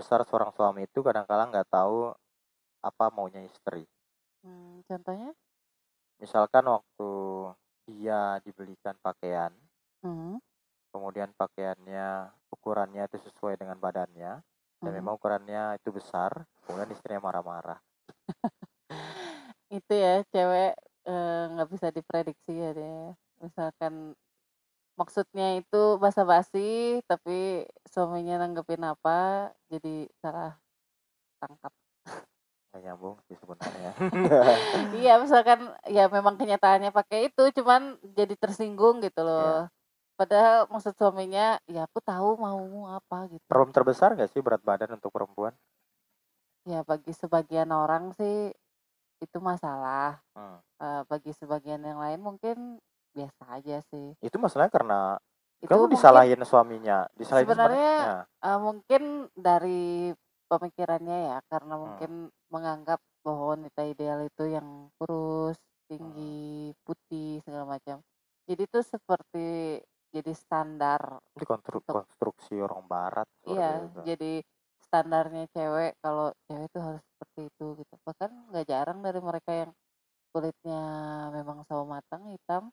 Terbesar seorang suami itu kadang-kala nggak tahu apa maunya istri. Hmm, contohnya? Misalkan waktu dia dibelikan pakaian, Hmm. kemudian pakaiannya ukurannya itu sesuai dengan badannya, dan Mhm. memang ukurannya itu besar, kemudian istrinya marah-marah. Itu ya cewek eh, nggak bisa diprediksi ya dia. Misalkan maksudnya itu basa-basi tapi suaminya nanggepin apa jadi salah tangkap. Nggak nyambung sih sebenarnya. Iya, misalkan ya memang kenyataannya pakai itu cuman jadi tersinggung gitu loh. Padahal maksud suaminya ya aku tahu maumu apa gitu. Problem terbesar nggak sih berat badan untuk perempuan? Ya bagi sebagian orang sih itu masalah. Hmm. Eh, bagi sebagian yang lain mungkin biasa aja sih. Itu masalahnya karena Itu kamu mungkin disalahin suaminya, disalahin sebenarnya eh, mungkin dari pemikirannya ya karena Hmm. mungkin menganggap bahwa wanita ideal itu yang kurus, tinggi, putih segala macam. Jadi itu seperti jadi standar Itu konstru- untuk konstruksi orang barat iya itu. jadi standarnya cewek kalau cewek itu harus seperti itu gitu bahkan nggak jarang dari mereka yang kulitnya memang sawo matang hitam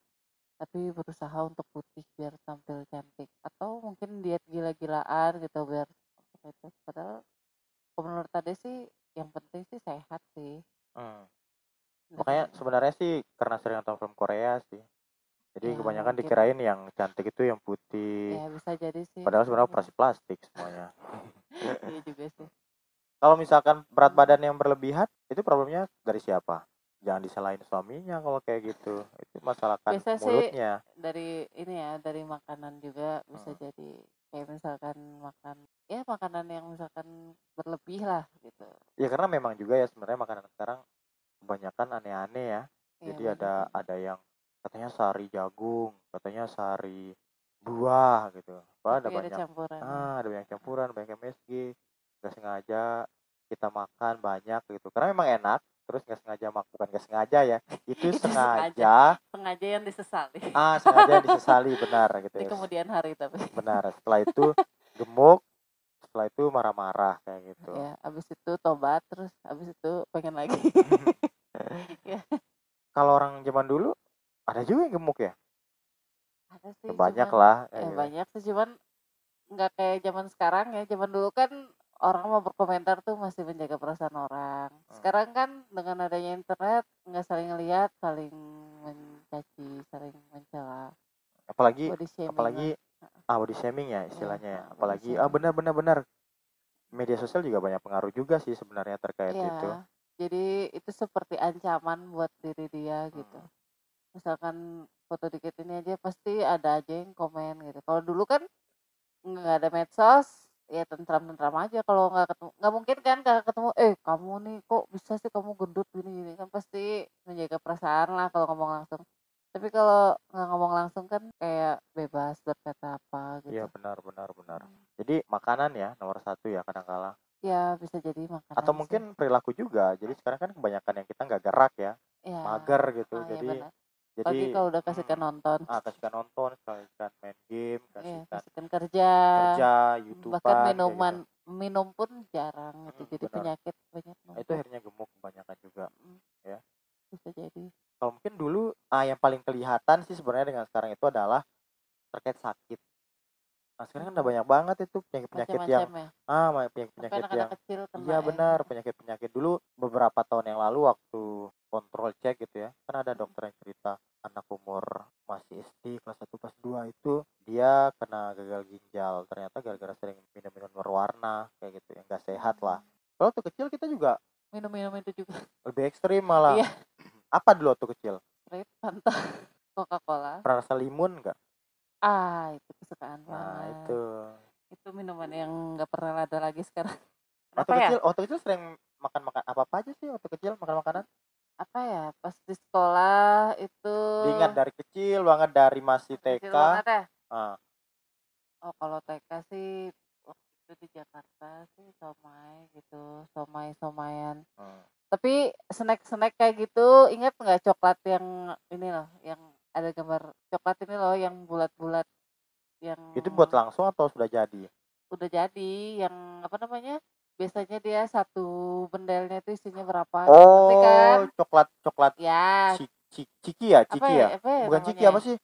tapi berusaha untuk putih biar tampil cantik atau mungkin diet gila-gilaan gitu biar seperti itu padahal kalau menurut Ade sih yang penting sih sehat sih Hmm. Nggak Makanya sih sebenarnya sih karena sering nonton film Korea sih. Jadi dikirain yang cantik itu yang putih. ya bisa jadi sih Padahal sebenarnya operasi plastik semuanya. iya juga sih Kalau misalkan berat badan yang berlebihan, itu problemnya dari siapa? Jangan disalahin suaminya kalau kayak gitu. Itu masalah kan biasa sih mulutnya. dari ini ya dari makanan juga bisa Hmm. jadi kayak misalkan makan ya makanan yang misalkan berlebih lah gitu Ya karena memang juga ya sebenarnya makanan sekarang kebanyakan aneh-aneh ya. ya Jadi banyak ada ada yang katanya sari jagung, sari buah gitu. Apa ada banyak campurannya ah ada banyak campuran, banyak MSG. Nggak sengaja kita makan banyak gitu. Karena memang enak, terus nggak sengaja mak bukan nggak sengaja ya. Itu itu sengaja sengaja sengaja yang disesali ah sengaja disesali benar gitu di ya. kemudian hari tapi Benar. Setelah itu gemuk, setelah itu marah-marah kayak gitu. ya abis itu tobat terus abis itu pengen lagi ya Kalau orang zaman dulu ada juga yang gemuk ya. Ada sih Ya, banyak cuman lah. ya gitu. banyak sih cuman nggak kayak zaman sekarang ya zaman dulu kan orang mau berkomentar tuh masih menjaga perasaan orang Hmm. sekarang kan dengan adanya internet nggak saling lihat saling mencaci saling mencela Apalagi apalagi lah ah body shaming ya ya istilahnya ya. Apalagi ah benar benar benar. Media sosial juga banyak pengaruh juga sih sebenarnya terkait itu. ya jadi itu seperti ancaman buat diri dia gitu Hmm. Misalkan foto dikit ini aja pasti ada aja yang komen gitu kalau dulu kan nggak ada medsos ya tentram-tentram aja kalau nggak ketemu nggak mungkin kan kalau ketemu eh kamu nih kok bisa sih kamu gendut gini gini kan pasti menjaga perasaan lah kalau ngomong langsung tapi kalau nggak ngomong langsung kan kayak bebas berkata apa Iya gitu benar benar benar. Hmm. Jadi makanan ya nomor satu ya kadang-kala. ya bisa jadi makanan Atau sih mungkin perilaku juga. Jadi sekarang kan kebanyakan yang kita nggak gerak ya, ya mager gitu. ah, ya Jadi benar jadi apalagi kalau udah kasihkan hmm, nonton ah kasihkan nonton, kasihkan main game, ya kasihkan kasihkan kerja kerja, bahkan youtuber kayak minuman gitu. minum pun jarang gitu Mm, jadi benar. penyakit banyak Nah, itu akhirnya gemuk kebanyakan juga Mm, ya. bisa jadi Kalau mungkin dulu ah yang paling kelihatan sih sebenarnya dengan sekarang itu adalah terkait sakit. Nah sekarang kan udah Hmm, banyak banget itu penyakit-penyakit yang ya ah penyakit-penyakit yang kecil iya ya benar penyakit-penyakit dulu beberapa tahun yang lalu waktu kontrol cek gitu ya. Kan ada dokter yang cerita anak umur masih SD kelas 1 kelas 2 itu dia kena gagal ginjal. Ternyata gara-gara sering minum-minum berwarna kayak gitu yang gak sehat lah. Kalau waktu kecil kita juga minum-minum itu juga. lebih ekstrim malah. Iya. Apa dulu waktu kecil? Sprite Fanta Coca-Cola. Pernah rasa limun nggak? Ah itu kesukaan nah banget. itu. Itu minuman yang nggak pernah ada lagi sekarang. Waktu ya? kecil waktu kecil sering makan makan apa apa aja sih waktu kecil makan makanan apa ya pas di sekolah itu diingat dari kecil banget dari masih kecil TK banget ya? Ah, oh kalau TK sih waktu itu di Jakarta sih somai gitu somai somayan hmm. tapi snack snack kayak gitu ingat nggak coklat yang ini loh yang ada gambar coklat ini loh yang bulat-bulat yang itu buat langsung atau sudah jadi? Udah jadi yang apa namanya biasanya dia satu bendelnya itu isinya berapa? Oh kan? coklat coklat ya. ciki, ciki ya? Apa ciki ya, ya? Apa ya bukan namanya ciki apa ya? sih?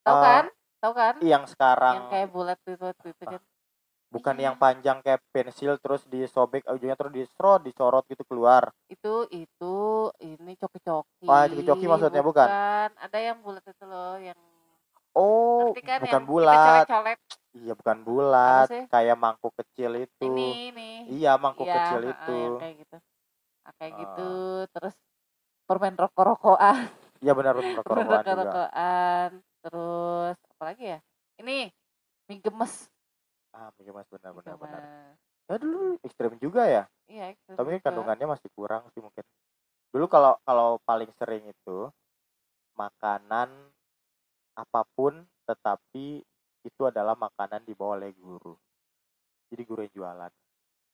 Tahu Eh, kan? Tahu kan? yang sekarang yang kayak bulat itu itu kan bukan Iya. yang panjang kayak pensil terus disobek ujungnya terus diserot dicorot gitu keluar. Itu itu ini coki-coki. Wah, coki-coki maksudnya bukan? ada yang bulat itu loh yang oh kan? bukan yang bulat. colet-colet iya bukan bulat kayak mangkuk kecil itu. Ini ini. Iya mangkuk Iya, kecil itu. yang kayak gitu. Nah, kayak Ah. gitu terus permen rokok-rokokan. Iya benar benar permen rokok-rokokan juga. rokok-rokokan terus apa lagi ya? Ini mie gemes. Ah iya benar Mie benar benar. gemes. ya dulu ekstrim juga ya? Iya itu tapi juga. kandungannya masih kurang sih mungkin. Dulu kalau kalau paling sering itu makanan apa pun tetapi itu adalah makanan dibawa oleh guru. Jadi guru yang jualan.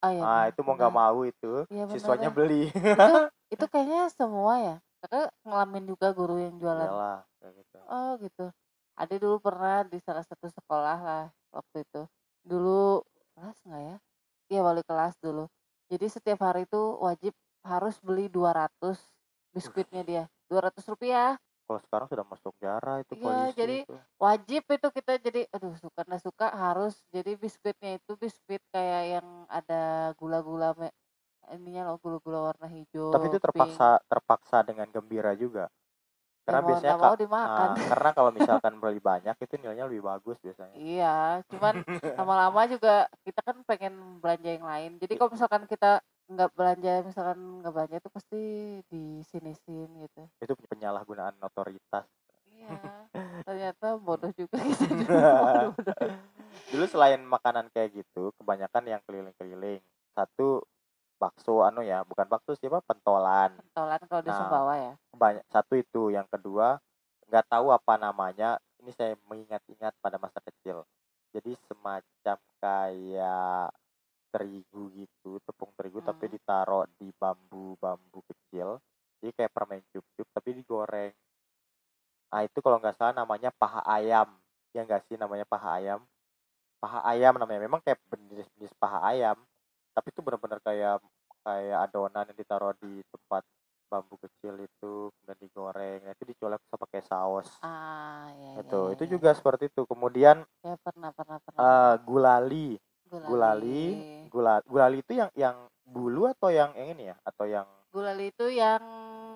Oh, iya, ah benar, itu mau nggak mau itu Iya, benar siswanya ya. beli. Itu itu kayaknya semua ya kakak ngalamin juga guru yang jualan. Kayak gitu. Oh gitu. Ada dulu pernah di salah satu sekolah lah waktu itu. Dulu kelas nggak ya? Iya wali kelas dulu. Jadi setiap hari itu wajib harus beli 200 biskuitnya dia. 200 rupiah kalau sekarang sudah masuk jarah itu Iya, polisi jadi- itu. wajib itu kita jadi aduh suka nggak suka harus jadi biskuitnya itu biskuit kayak yang ada gula-gula ininya loh gula-gula warna hijau tapi itu pink. terpaksa terpaksa dengan gembira juga Ya karena mau biasanya mau dimakan ah, karena kalau misalkan beli banyak itu nilainya lebih bagus biasanya Iya, cuman lama-lama juga kita kan pengen belanja yang lain. Jadi kalau misalkan kita nggak belanja, misalkan nggak belanja itu pasti di sini-sin gitu. itu penyalahgunaan otoritas Iya, ternyata bodoh juga kita dulu bodoh-bodoh. dulu selain makanan kayak gitu kebanyakan yang keliling-keliling satu bakso anu ya bukan bakso siapa pentolan Pentolan kalau di Nah. Sumbawa ya. banyak satu itu yang kedua nggak tahu apa namanya ini saya mengingat-ingat pada masa kecil jadi semacam kayak terigu gitu tepung terigu tapi Hmm. ditaruh di bambu-bambu kecil. Jadi kayak permen cup-cup tapi digoreng. Nah itu kalau nggak salah namanya paha ayam. Ya nggak sih namanya paha ayam? Paha ayam namanya. Memang kayak jenis-jenis paha ayam tapi itu benar-benar kayak kayak adonan yang ditaruh di tempat bambu kecil itu kemudian digoreng. Nah, itu dicolek bisa pakai saus. Ah, iya, itu iya, itu iya. juga seperti itu. Kemudian Ya pernah, pernah, pernah. eh, gulali Gulali. gulali gula gulali itu yang yang bulu atau yang yang ini ya atau yang Gulali itu yang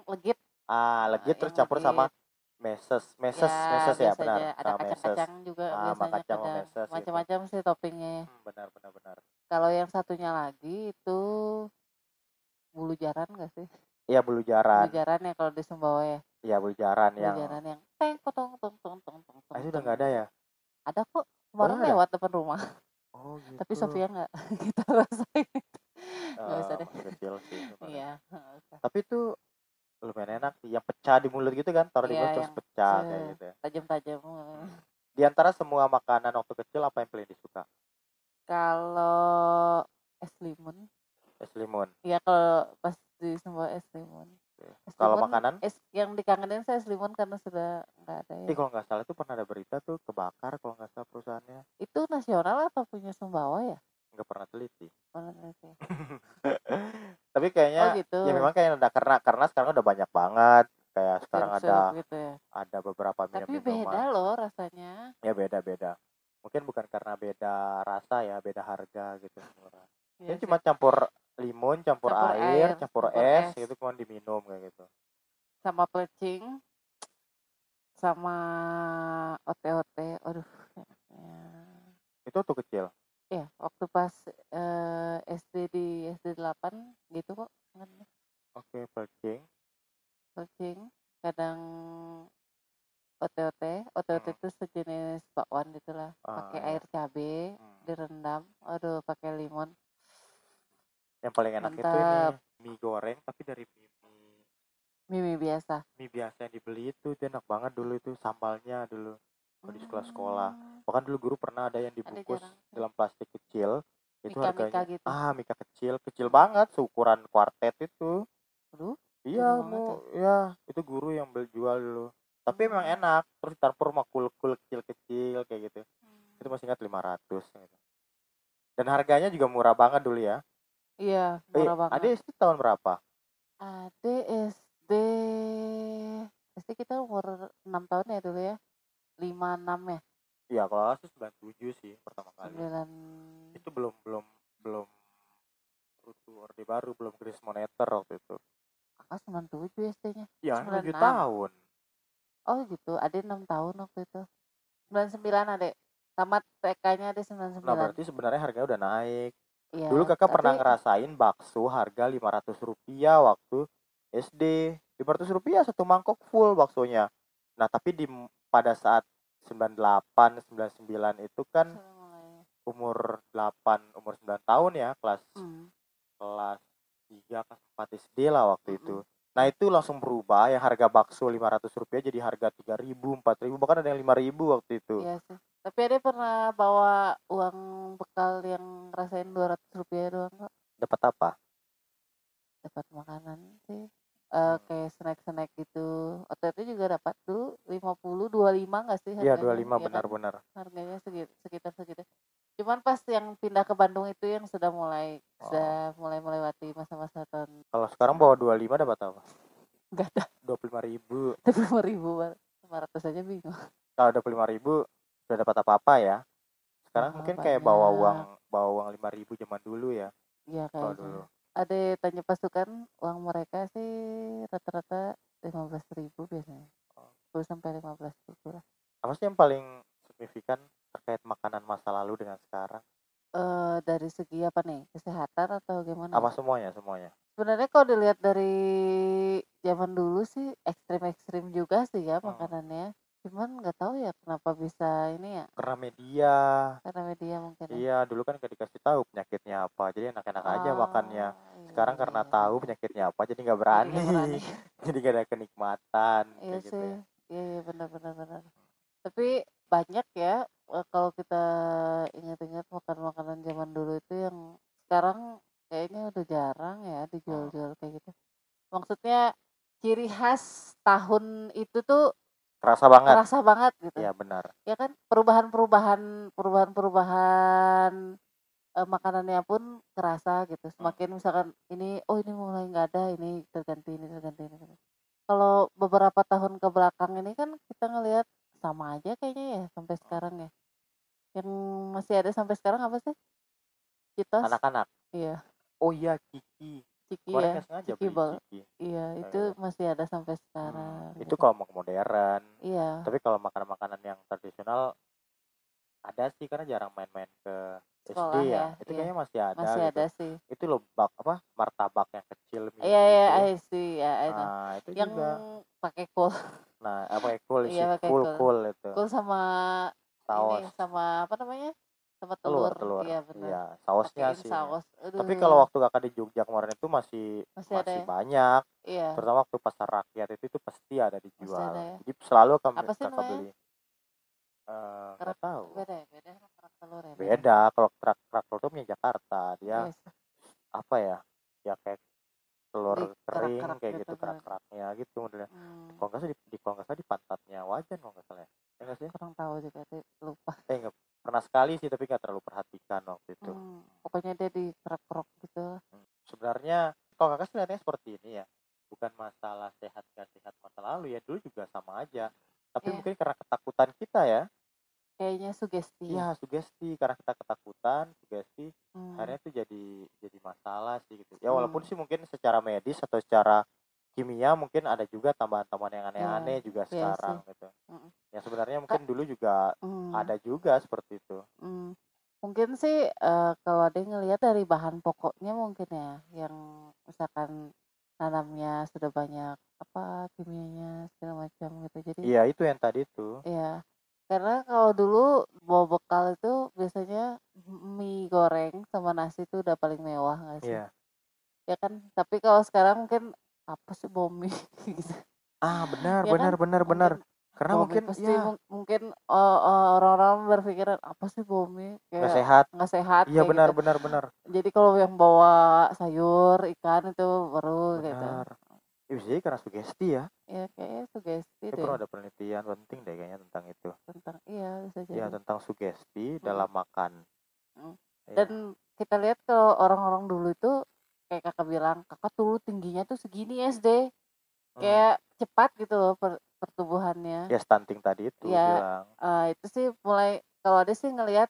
legit. ah legit yang terus campur sama meses meses ya, meses ya benar Ada sama meses kacang-kacang juga Ah, biasanya kacang meses gitu. Macam-macam sih toppingnya. Hmm, benar benar benar Kalau yang satunya lagi itu bulu jaran gak sih? iya bulu jaran Bulu jaran ya kalau di Sumbawa ya. iya bulu jaran Bulu yang jaran yang teng potong tong tong tong tong ah, itu udah nggak ada ya Ada kok. Kemarin ada? lewat depan rumah. Oh gitu Tapi Sofia nggak kita rasain. nggak usah Eh, deh. kecil sih. Iya. tapi itu lumayan enak sih yang pecah di mulut gitu kan taruh di Iya, mulut terus pecah kayak gitu ya Tajam-tajam. di antara semua makanan waktu kecil apa yang paling disuka Kalau es limun, es limun ya kalau pas di Sumbawa es limun. Es kalau limun, makanan es yang dikangenin saya es limun karena sudah nggak ada ya. eh kalau nggak salah itu pernah ada berita tuh kebakar kalau nggak salah perusahaannya Itu nasional atau punya Sumbawa ya? nggak pernah teliti tapi Oh kayaknya gitu. ya memang kayak ada karena karena sekarang udah banyak banget kayak sekarang ada Sirup-sirup gitu ya. ada beberapa minum Tapi beda loh rasanya. ya beda beda mungkin bukan karena beda rasa ya beda harga gitu Iya ini cuma campur limun campur, Campur air, air, campur, campur es, es. gitu kemudian diminum kayak gitu sama plecing sama ote-ote. Aduh. enaknya. itu waktu kecil Ya, waktu pas eh, SD di SD 8 gitu kok. oke plecing Plecing kadang ote-ote. Ote-ote Hmm. itu sejenis bakwan gitulah. Ah, Pakai iya. air cabe, Hmm. direndam. Aduh, pakai limon. Yang paling enak itu ini Mantap. mie goreng tapi dari mie, mie Mimi biasa. mie biasa yang dibeli itu itu enak banget dulu itu sambalnya dulu Kalau di sekolah-sekolah. Hmm, bahkan dulu guru pernah ada yang dibungkus dalam plastik kecil itu Mika-mika harganya gitu. ah mika kecil kecil banget seukuran kuartet itu Aduh, iya mau ya itu guru yang beli jual dulu tapi emang Hmm. enak terus ditaruh sama kul kul kecil kecil kayak gitu itu Hmm. masih ingat 500 gitu. Dan harganya juga murah banget dulu ya. Iya, Eh, murah banget. Ade SD tahun berapa? Ade SD SD kita umur 6 tahun ya dulu ya. 5 6 ya. Iya, kalau aku sih 97 sih pertama kali. 9 Itu belum belum belum Rutu Orde Baru, belum Grace Moneter waktu itu. Kakak 97 SD-nya. Iya, 7 96. tahun. Oh gitu, Ade 6 tahun waktu itu. 99 Ade. Tamat TK-nya Ade 99. Nah, berarti sebenarnya harganya udah naik. Iya, Dulu kakak pernah tapi- ngerasain bakso harga 500 rupiah waktu SD. 500 rupiah satu mangkok full baksonya. Nah, tapi di pada saat 98, 99 itu kan umur 8, umur 9 tahun ya, kelas Hmm. kelas 3, kelas 4 SD lah waktu Mm-mm. itu. Nah, itu langsung berubah yang harga bakso 500 rupiah jadi harga 3000, 4000, bahkan ada yang 5000 waktu itu. Iya sih. Tapi Ade pernah bawa uang bekal yang ngerasain 200 rupiah doang kok. Dapat apa? Dapat makanan sih. Eh kayak snack-snack gitu. Waktu itu juga dapat tuh 50 25 enggak sih Iya, harganya? 25 Iya kan? benar-benar. Harganya segitu, sekitar segitu. Cuman pas yang pindah ke Bandung itu yang sudah mulai Oh. sudah mulai melewati masa-masa tahun Kalau sekarang bawa 25 dapat apa? enggak ada 25.000. 25 ribu 500 aja bingung. Kalau 25.000 udah dapat apa-apa ya. Sekarang Apa mungkin kayak bawa banyak. uang bawa uang 5.000 zaman dulu ya. Iya kayaknya. dulu. Ada tanya pasukan uang mereka sih rata-rata 15 ribu biasanya. Oh. 10 sampai 15 ribu lah. Apa sih yang paling signifikan terkait makanan masa lalu dengan sekarang? Eh dari segi apa nih? Kesehatan atau gimana? Apa semuanya? Semuanya. Sebenarnya kalau dilihat dari zaman dulu sih ekstrim-ekstrim juga sih ya Hmm. makanannya. Cuman nggak tahu ya kenapa bisa ini ya Karena media. karena media mungkin. ya. Iya, dulu kan gak dikasih tahu penyakitnya apa. Jadi enak-enak aja Oh, makannya. Sekarang iya, karena iya, tahu iya. penyakitnya apa jadi nggak Jadi berani. nggak berani. jadi gak ada kenikmatan Iya kayak gitu sih, ya. iya iya benar benar benar. Tapi banyak ya eh, kalau kita ingat-ingat makan-makanan zaman dulu itu yang sekarang kayaknya udah jarang ya Oh. dijual-jual kayak gitu. Maksudnya ciri khas tahun itu tuh Kerasa banget. terasa banget gitu. Iya benar. Ya kan perubahan-perubahan perubahan-perubahan eh, makanannya pun kerasa gitu. Semakin misalkan ini oh ini mulai nggak ada, ini terganti ini terganti ini. terganti. Kalau beberapa tahun ke belakang ini kan kita ngelihat sama aja kayaknya ya sampai sekarang ya. Yang masih ada sampai sekarang apa sih? Citos? Anak-anak. Iya, Oh iya Kiki. Ya. nggak sengaja. Iya, itu gitu. masih ada sampai Hmm, sekarang. itu gitu. kalau mau modern. Iya, Tapi kalau makanan-makanan yang tradisional ada sih karena jarang main-main ke Sekolah SD ya. ya, Itu iya. kayaknya masih ada masih gitu. ada sih. Itu loh bak apa martabak yang kecil mini Iya, iya, itu. I see, ya, I know. Nah, itu Yang juga. pakai kol. Nah, apa cool sih, Iya, pakai cool cool. cool itu. Kol sama ini sama apa namanya? Sama telur, telur. telur. Iya, benar. Iya, sausnya Pakein sih. saus. Aduh. Tapi kalau waktu kakak di Jogja kemarin itu masih masih ada masih ya? banyak. Iya. Terutama waktu pasar rakyat itu itu pasti ada dijual. ada ya? Jadi selalu kami Apa sih kakak namanya? beli. Eh, nggak Kerak tahu. Beda ya, beda sama kerak telur ya. Beda kalau kerak kerak telur itu punya Jakarta. Dia Yes. apa ya? Ya kayak telur Di kering kerak-kerak kayak gitu, gitu kerak-keraknya gitu modelnya. Hmm, Kalau nggak salah di, di kalau nggak salah di pantatnya wajan kalau nggak salah ya. Ya nggak sih? kurang tahu juga sih, lupa. Eh nggak pernah sekali sih tapi nggak terlalu perhatikan waktu itu. Hmm, pokoknya dia di kerak-kerak gitu. Hmm. Sebenarnya kalau kakak lihatnya seperti ini ya, bukan masalah sehat gak sehat masa lalu ya dulu juga sama aja. Tapi Iya. mungkin karena ketakutan kita ya, Kayaknya sugesti. iya sugesti karena kita ketakutan, sugesti Hmm, akhirnya itu jadi jadi masalah sih gitu. Ya walaupun Hmm. sih mungkin secara medis atau secara kimia mungkin ada juga tambahan-tambahan yang aneh-aneh juga iya sih. sekarang gitu. Mm-mm. Yang sebenarnya mungkin dulu juga hmm, ada juga seperti itu. hmm. Mungkin sih eh, kalau ada yang ngelihat dari bahan pokoknya mungkin ya, yang misalkan tanamnya sudah banyak apa kimianya segala macam gitu. Jadi Iya itu yang tadi itu. Iya, karena kalau dulu bawa bekal itu biasanya mie goreng sama nasi itu udah paling mewah nggak sih? Iya. Ya kan? Tapi kalau sekarang mungkin apa sih mie gitu? Ah benar Ya benar kan? benar benar. Karena mie mungkin pasti ya mung- mungkin uh, uh, orang-orang berpikiran apa sih bawa mie nggak kayak sehat. nggak sehat Iya kayak benar gitu. benar benar. Jadi kalau yang bawa sayur ikan itu baru gitu. Benar. Ya, bisa jadi karena sugesti ya. Ya kayaknya sugesti Itu deh ada penelitian penting deh kayaknya tentang itu. tentang iya bisa jadi. Ya tentang sugesti Mm. dalam makan. Mm. Iya. Dan kita lihat kalau orang-orang dulu itu kayak kakak bilang, kakak dulu tingginya tuh segini SD. Hmm. Kayak cepat gitu loh per- pertumbuhannya. Ya stunting tadi itu Ya, bilang. eh, itu sih mulai kalau ada sih ngelihat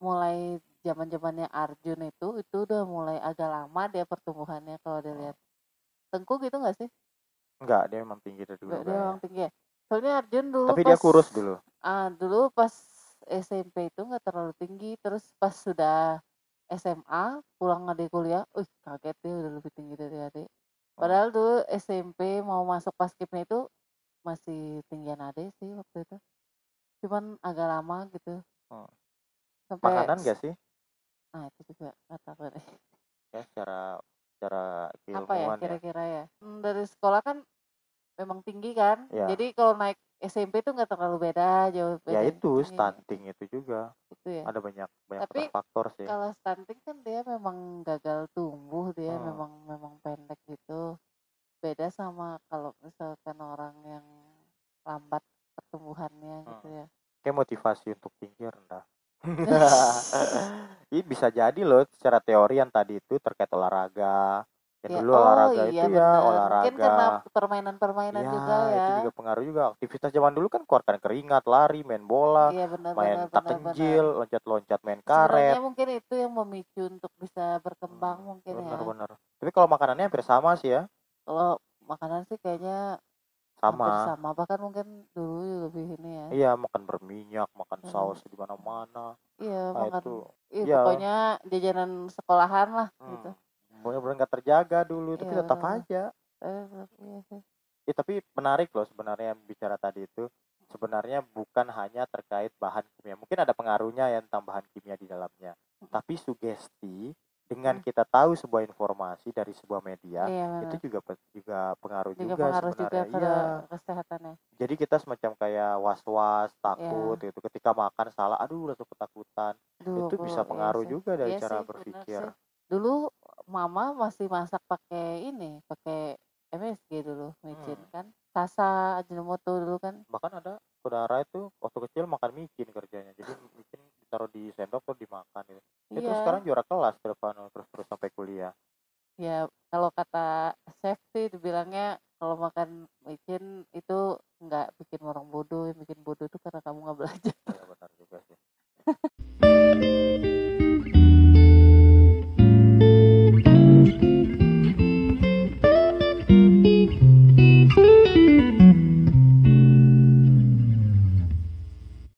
mulai zaman-zamannya Arjun itu itu udah mulai agak lama dia pertumbuhannya kalau dilihat. Tengku gitu nggak sih? Enggak, dia memang tinggi dari dulu dia memang tinggi ya. Soalnya Arjun dulu Tapi dia pas kurus dulu. ah dulu pas SMP itu nggak terlalu tinggi, terus pas sudah SMA pulang adik kuliah, uh kaget dia udah lebih tinggi dari adik. Padahal dulu SMP mau masuk paskibnya itu masih tinggian adik sih waktu itu. Cuman agak lama gitu. Oh. Sampai Makanan gak sih? Nah, itu juga nggak tahu deh. Ya secara secara Apa ya ya. kira-kira ya? Hmm, dari sekolah kan memang tinggi kan. Ya. Jadi kalau naik SMP tuh nggak terlalu beda, jauh Ya beda itu tinggi stunting itu juga. gitu ya. Ada banyak banyak Tapi faktor sih. kalau stunting kan dia memang gagal tumbuh, dia Hmm. memang memang pendek gitu. Beda sama kalau misalkan orang yang lambat pertumbuhannya gitu Hmm. ya. Kayak motivasi untuk tinggi rendah. Ini bisa jadi loh secara teori yang tadi itu terkait olahraga. Ya, Ya, dulu oh olahraga iya itu ya benar. olahraga. Mungkin karena permainan-permainan Ya, juga ya. itu juga pengaruh juga. Aktivitas zaman dulu kan keluarkan keringat, lari, main bola, Iya benar main benar tak kenjil, loncat-loncat, main karet. Sebenarnya mungkin itu yang memicu untuk bisa berkembang mungkin ya. Bener-bener. Tapi kalau makanannya hampir sama sih ya. Kalau makanan sih kayaknya hampir Sama. sama bahkan mungkin dulu lebih ini ya. Iya, makan berminyak, makan Hmm. saus di mana-mana. Iya Nah, makan itu iya iya. pokoknya jajanan sekolahan lah gitu. Bener-bener nggak terjaga dulu, tapi Iya tetap aja. Eh, iya. Ya, tapi menarik loh sebenarnya yang bicara tadi itu. Sebenarnya bukan hanya terkait bahan kimia. Mungkin ada pengaruhnya ya tentang bahan kimia di dalamnya. Tapi sugesti dengan Hmm. kita tahu sebuah informasi dari sebuah media Iya itu juga juga pengaruh Juga juga pengaruh juga sebenarnya. ke Iya. kesehatannya. Jadi kita semacam kayak was-was, takut Iya. gitu. Ketika makan salah, aduh langsung ketakutan. Itu bisa iya pengaruh sih. juga dari Iya cara sih, berpikir. sih. Dulu mama masih masak pakai ini, pakai MSG dulu, micin Hmm. kan. Sasa, Ajinomoto dulu kan. Bahkan ada saudara itu waktu kecil makan micin kerjanya. Jadi micin ditaruh di sendok terus dimakan gitu. Itu Iya. sekarang juara kelas ke depan terus terus sampai kuliah. Ya kalau kata chef sih dibilangnya